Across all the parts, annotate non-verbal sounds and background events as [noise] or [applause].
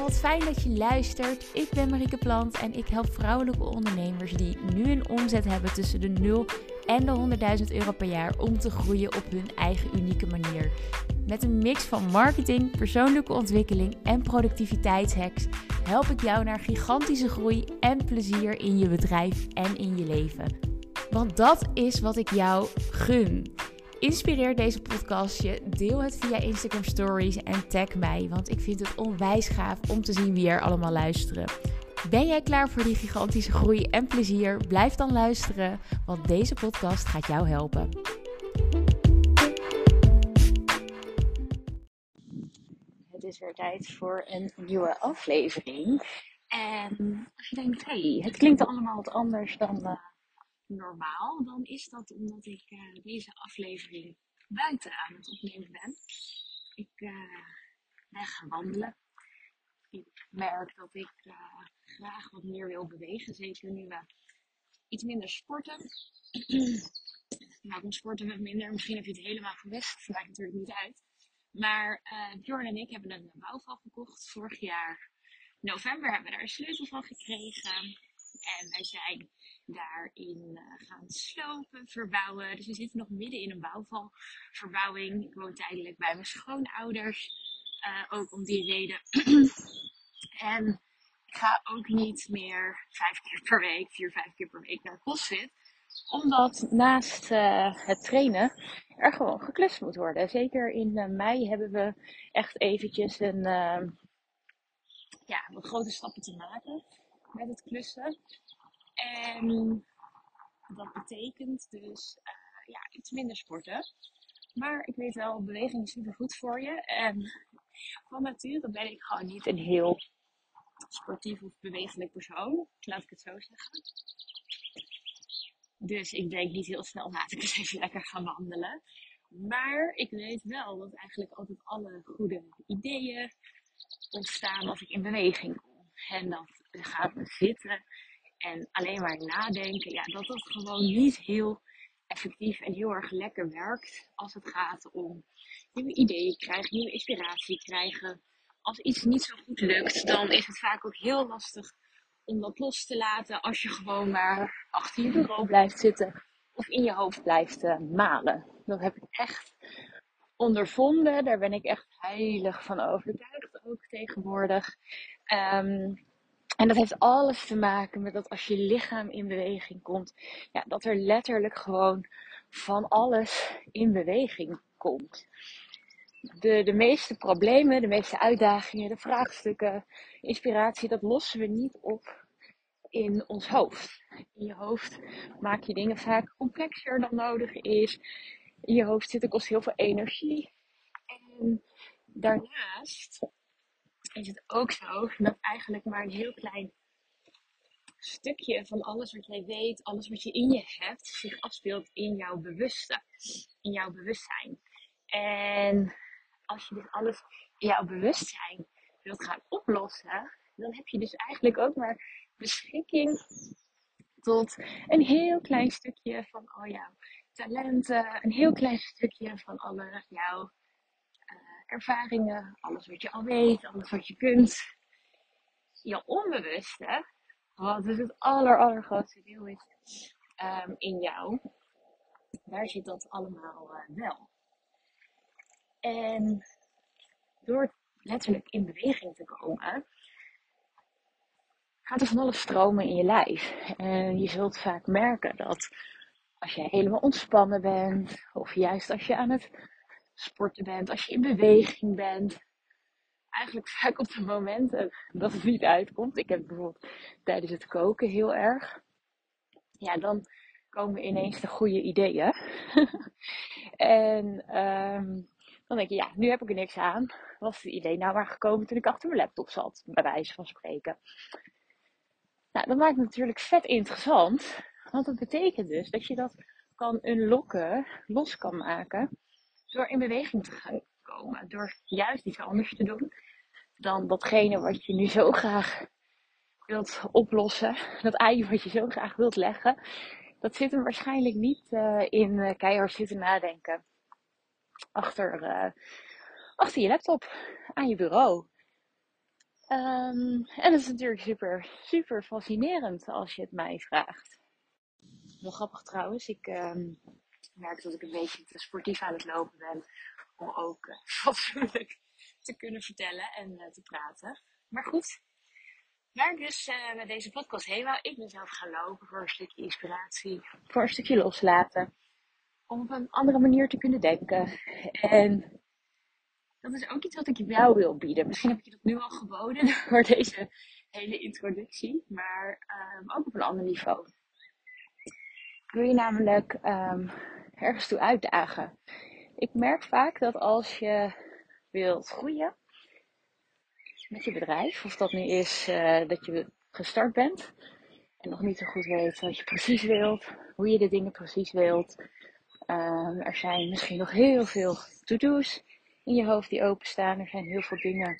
wat fijn dat je luistert. Ik ben Marieke Plant en ik help vrouwelijke ondernemers die nu een omzet hebben tussen de 0 en de 100.000 euro per jaar om te groeien op hun eigen unieke manier. Met een mix van marketing, persoonlijke ontwikkeling en productiviteitshacks help ik jou naar gigantische groei en plezier in je bedrijf en in je leven. Want dat is wat ik jou gun. Inspireer deze podcastje, deel het via Instagram Stories en tag mij, want ik vind het onwijs gaaf om te zien wie er allemaal luisteren. Ben jij klaar voor die gigantische groei en plezier? Blijf dan luisteren, want deze podcast gaat jou helpen. Het is weer tijd voor een nieuwe aflevering. En als je denkt, hey, het klinkt allemaal wat anders dan uh, normaal, dan is dat omdat ik uh, deze aflevering buiten aan het opnemen ben. Ik uh, ben gaan wandelen. Ik merk dat ik uh, graag wat meer wil bewegen, zeker nu we iets minder sporten. [clears throat] Waarom sporten we minder? Misschien heb je het helemaal gemist, maakt natuurlijk niet uit. Maar Bjorn en ik hebben een bouwval gekocht. Vorig jaar november hebben we daar een sleutel van gekregen. En wij zijn daarin uh, gaan slopen, verbouwen. Dus we zitten nog midden in een bouwvalverbouwing. Ik woon tijdelijk bij mijn schoonouders. Uh, ook om die reden. [clears throat] en ik ga ook niet meer vijf keer per week, vier, vijf keer per week naar CrossFit. Omdat naast uh, het trainen er gewoon geklust moet worden. Zeker in mei hebben we echt eventjes een, ja, grote stappen te maken met het klussen. En dat betekent dus uh, ja, iets minder sporten. Maar ik weet wel, beweging is super goed voor je. En van nature ben ik gewoon niet een heel sportief of bewegelijk persoon. Laat ik het zo zeggen. Dus ik denk niet heel snel, laat ik eens even lekker gaan wandelen. Maar ik weet wel dat eigenlijk altijd alle goede ideeën ontstaan als ik in beweging kom. En dat gaat me zitten en alleen maar nadenken, ja, dat dat gewoon niet heel effectief en heel erg lekker werkt als het gaat om nieuwe ideeën krijgen, nieuwe inspiratie krijgen. Als iets niet zo goed lukt, dan is het vaak ook heel lastig om dat los te laten als je gewoon maar achter je bureau blijft zitten of in je hoofd blijft uh, malen. Dat heb ik echt ondervonden. Daar ben ik echt heilig van overtuigd ook tegenwoordig. Um, en dat heeft alles te maken met dat als je lichaam in beweging komt, ja, dat er letterlijk gewoon van alles in beweging komt. De, de meeste problemen, de meeste uitdagingen, de vraagstukken, inspiratie, dat lossen we niet op in ons hoofd. In je hoofd maak je dingen vaak complexer dan nodig is. In je hoofd zitten kost heel veel energie. En daarnaast is het ook zo dat eigenlijk maar een heel klein stukje van alles wat jij weet, alles wat je in je hebt, zich afspeelt in jouw bewuste, in jouw bewustzijn. En als je dus alles in jouw bewustzijn wilt gaan oplossen, dan heb je dus eigenlijk ook maar beschikking tot een heel klein stukje van al jouw talenten, een heel klein stukje van alle jouw ervaringen, alles wat je al weet, alles wat je kunt. Je onbewuste, wat dus het aller, allergrootste deel is um, in jou, daar zit dat allemaal uh, wel. En door letterlijk in beweging te komen, gaat er van alles stromen in je lijf. En je zult vaak merken dat als je helemaal ontspannen bent, of juist als je aan het sporten bent, als je in beweging bent. Eigenlijk vaak op de momenten dat het niet uitkomt. Ik heb bijvoorbeeld tijdens het koken heel erg. Ja, dan komen ineens de goede ideeën. [laughs] en um, dan denk je, ja, nu heb ik er niks aan. Was het idee nou maar gekomen toen ik achter mijn laptop zat, bij wijze van spreken. Nou, dat maakt het natuurlijk vet interessant. Want dat betekent dus dat je dat kan unlocken, los kan maken door in beweging te gaan komen. Door juist iets anders te doen dan datgene wat je nu zo graag wilt oplossen. Dat ei wat je zo graag wilt leggen. Dat zit hem waarschijnlijk niet uh, in uh, keihard zitten nadenken. Achter, uh, achter je laptop, aan je bureau. Um, en het is natuurlijk super, super fascinerend als je het mij vraagt. Wel grappig trouwens, ik um, merk dat ik een beetje te sportief aan het lopen ben om ook [laughs] uh, fatsoenlijk te kunnen vertellen en uh, te praten. Maar goed, waar ik dus uh, met deze podcast heen wou, ik ben zelf gaan lopen voor een stukje inspiratie, voor een stukje loslaten, om op een andere manier te kunnen denken. En dat is ook iets wat ik jou wil bieden. Misschien heb ik je dat nu al geboden [laughs] door deze hele introductie, maar um, ook op een ander niveau. Ik wil je namelijk um, ergens toe uitdagen. Ik merk vaak dat als je wilt groeien met je bedrijf, of dat nu is uh, dat je gestart bent en nog niet zo goed weet wat je precies wilt, hoe je de dingen precies wilt. Um, er zijn misschien nog heel veel to-do's in je hoofd die openstaan. Er zijn heel veel dingen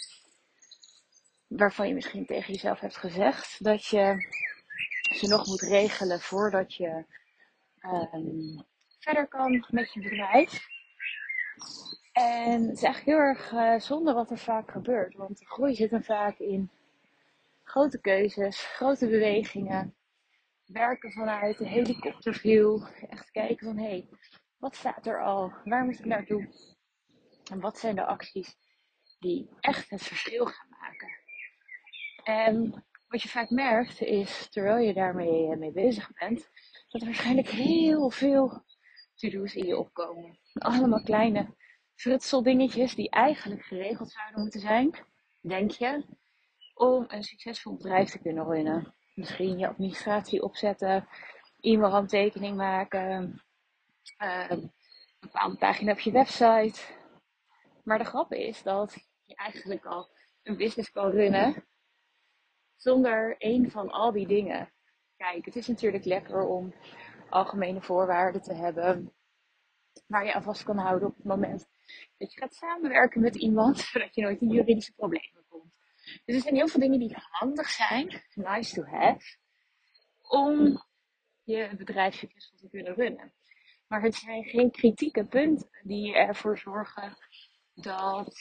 waarvan je misschien tegen jezelf hebt gezegd dat je ze nog moet regelen voordat je um, verder kan met je bedrijf. En het is eigenlijk heel erg uh, zonde wat er vaak gebeurt. Want de groei zit hem vaak in grote keuzes, grote bewegingen. Werken vanuit de helikopterview. Echt kijken van hé, hey, wat staat er al? Waar moet ik naartoe? En wat zijn de acties die echt het verschil gaan maken? En wat je vaak merkt is, terwijl je daarmee eh, mee bezig bent, dat er waarschijnlijk heel veel to-do's in je opkomen. Allemaal kleine frutseldingetjes die eigenlijk geregeld zouden moeten zijn, denk je, om een succesvol bedrijf te kunnen runnen. Misschien je administratie opzetten, e-mailhandtekening maken, uh, een bepaalde pagina op je website, maar de grap is dat je eigenlijk al een business kan runnen zonder één van al die dingen. Kijk, het is natuurlijk lekker om algemene voorwaarden te hebben waar je aan vast kan houden op het moment dat je gaat samenwerken met iemand, [laughs] zodat je nooit in juridische problemen komt. Dus er zijn heel veel dingen die handig zijn, nice to have, om je bedrijf te kunnen runnen. Maar het zijn geen kritieke punten die ervoor zorgen dat,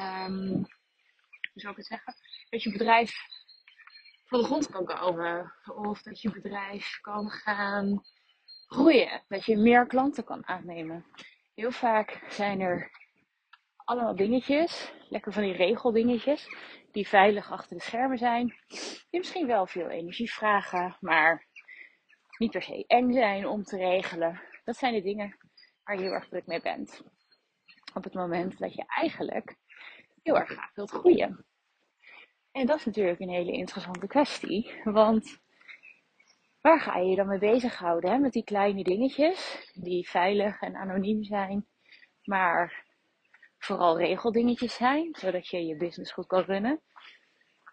um, hoe zou ik het zeggen, dat je bedrijf van de grond kan komen. Of dat je bedrijf kan gaan groeien. Dat je meer klanten kan aannemen. Heel vaak zijn er allemaal dingetjes, lekker van die regeldingetjes, die veilig achter de schermen zijn. Die misschien wel veel energie vragen, maar niet per se eng zijn om te regelen. Dat zijn de dingen waar je heel erg druk mee bent op het moment dat je eigenlijk heel erg graag wilt groeien. En dat is natuurlijk een hele interessante kwestie, want waar ga je je dan mee bezighouden? Hè? Met die kleine dingetjes die veilig en anoniem zijn, maar vooral regeldingetjes zijn, zodat je je business goed kan runnen.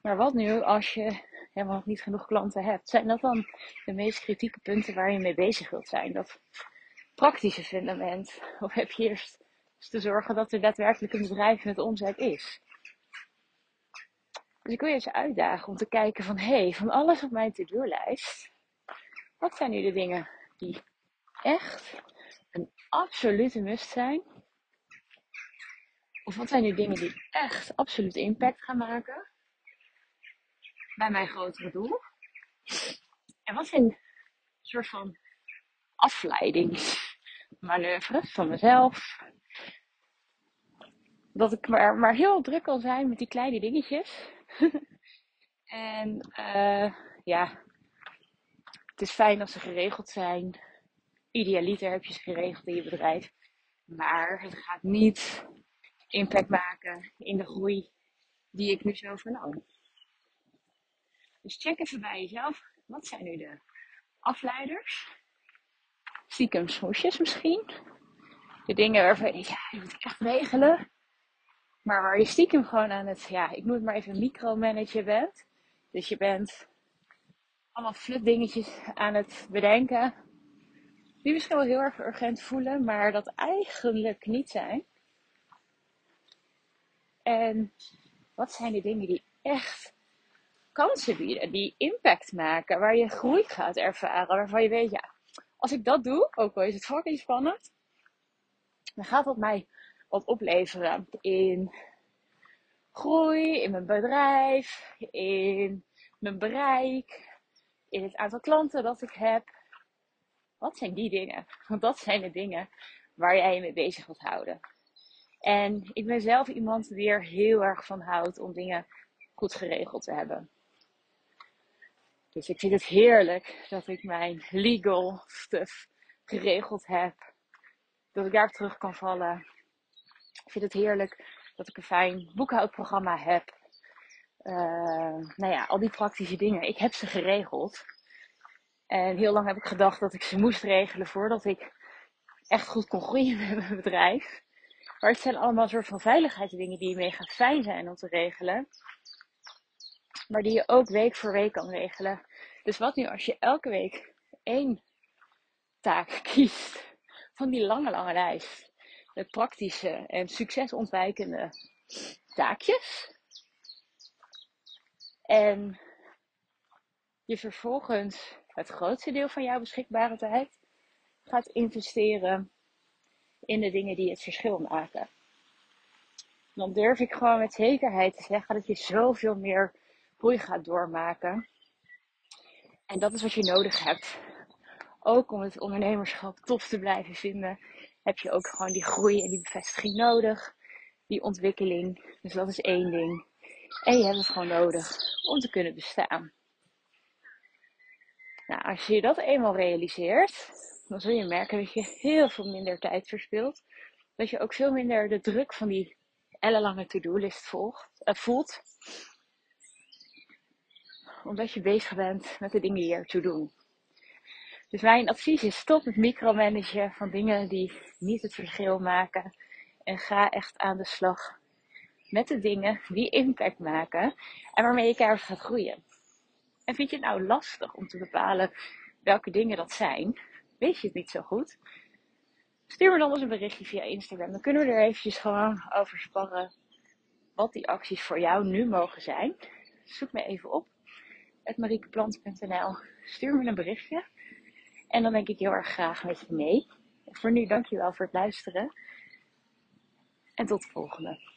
Maar wat nu als je helemaal nog niet genoeg klanten hebt? Zijn dat dan de meest kritieke punten waar je mee bezig wilt zijn? Dat praktische fundament? Of heb je eerst te zorgen dat er daadwerkelijk een bedrijf met omzet is. Dus ik wil je eens uitdagen om te kijken van, hé, hey, van alles op mijn to-do-lijst, wat zijn nu de dingen die echt een absolute must zijn? Of wat zijn nu dingen die echt absoluut impact gaan maken bij mijn grotere doel? En wat zijn soort van afleidingsmanoeuvres van mezelf, dat ik maar, maar heel druk kan zijn met die kleine dingetjes. [laughs] en uh, ja, het is fijn als ze geregeld zijn. Idealiter heb je ze geregeld in je bedrijf. Maar het gaat niet impact maken in de groei die ik nu zo verlang. Dus check even bij jezelf. Wat zijn nu de afleiders? Stiekem smoesjes misschien. De dingen waarvan ja, je moet echt regelen. Maar waar je stiekem gewoon aan het, ja, ik noem het maar even micromanager bent. Dus je bent allemaal flut dingetjes aan het bedenken. Die misschien wel heel erg urgent voelen, maar dat eigenlijk niet zijn. En wat zijn de dingen die echt kansen bieden, die impact maken, waar je groei gaat ervaren, waarvan je weet, ja, als ik dat doe, ook al is het fucking spannend, dan gaat dat mij wat opleveren in groei in mijn bedrijf, in mijn bereik, in het aantal klanten dat ik heb. Wat zijn die dingen? Want dat zijn de dingen waar jij je mee bezig wilt houden. En ik ben zelf iemand die er heel erg van houdt om dingen goed geregeld te hebben. Dus ik vind het heerlijk dat ik mijn legal stuff geregeld heb. Dat ik daarop terug kan vallen. Ik vind het heerlijk dat ik een fijn boekhoudprogramma heb. Uh, nou ja, al die praktische dingen. Ik heb ze geregeld. En heel lang heb ik gedacht dat ik ze moest regelen voordat ik echt goed kon groeien [laughs] met mijn bedrijf. Maar het zijn allemaal soort van veiligheidsdingen die mega fijn zijn om te regelen. Maar die je ook week voor week kan regelen. Dus wat nu als je elke week één taak [laughs] kiest van die lange, lange lijst. Praktische en succesontwijkende taakjes. En je vervolgens het grootste deel van jouw beschikbare tijd gaat investeren in de dingen die het verschil maken. Dan durf ik gewoon met zekerheid te zeggen dat je zoveel meer groei gaat doormaken. En dat is wat je nodig hebt. Ook om het ondernemerschap tof te blijven vinden, heb je ook gewoon die groei en die bevestiging nodig. Die ontwikkeling. Dus dat is één ding. En je hebt het gewoon nodig om te kunnen bestaan. Nou, als je dat eenmaal realiseert, dan zul je merken dat je heel veel minder tijd verspilt. Dat je ook veel minder de druk van die ellenlange to-do-list uh, voelt. Omdat je bezig bent met de dingen die ertoe doen. Dus mijn advies is stop met micromanagen van dingen die niet het verschil maken. En ga echt aan de slag met de dingen die impact maken en waarmee je keihard gaat groeien. En vind je het nou lastig om te bepalen welke dingen dat zijn? Weet je het niet zo goed? Stuur me dan eens een berichtje via Instagram. Dan kunnen we er eventjes gewoon over sparren wat die acties voor jou nu mogen zijn. Zoek me even op. mariekeplant.nl Stuur me een berichtje. En dan denk ik heel erg graag met je mee. Voor nu dankjewel voor het luisteren. En tot de volgende.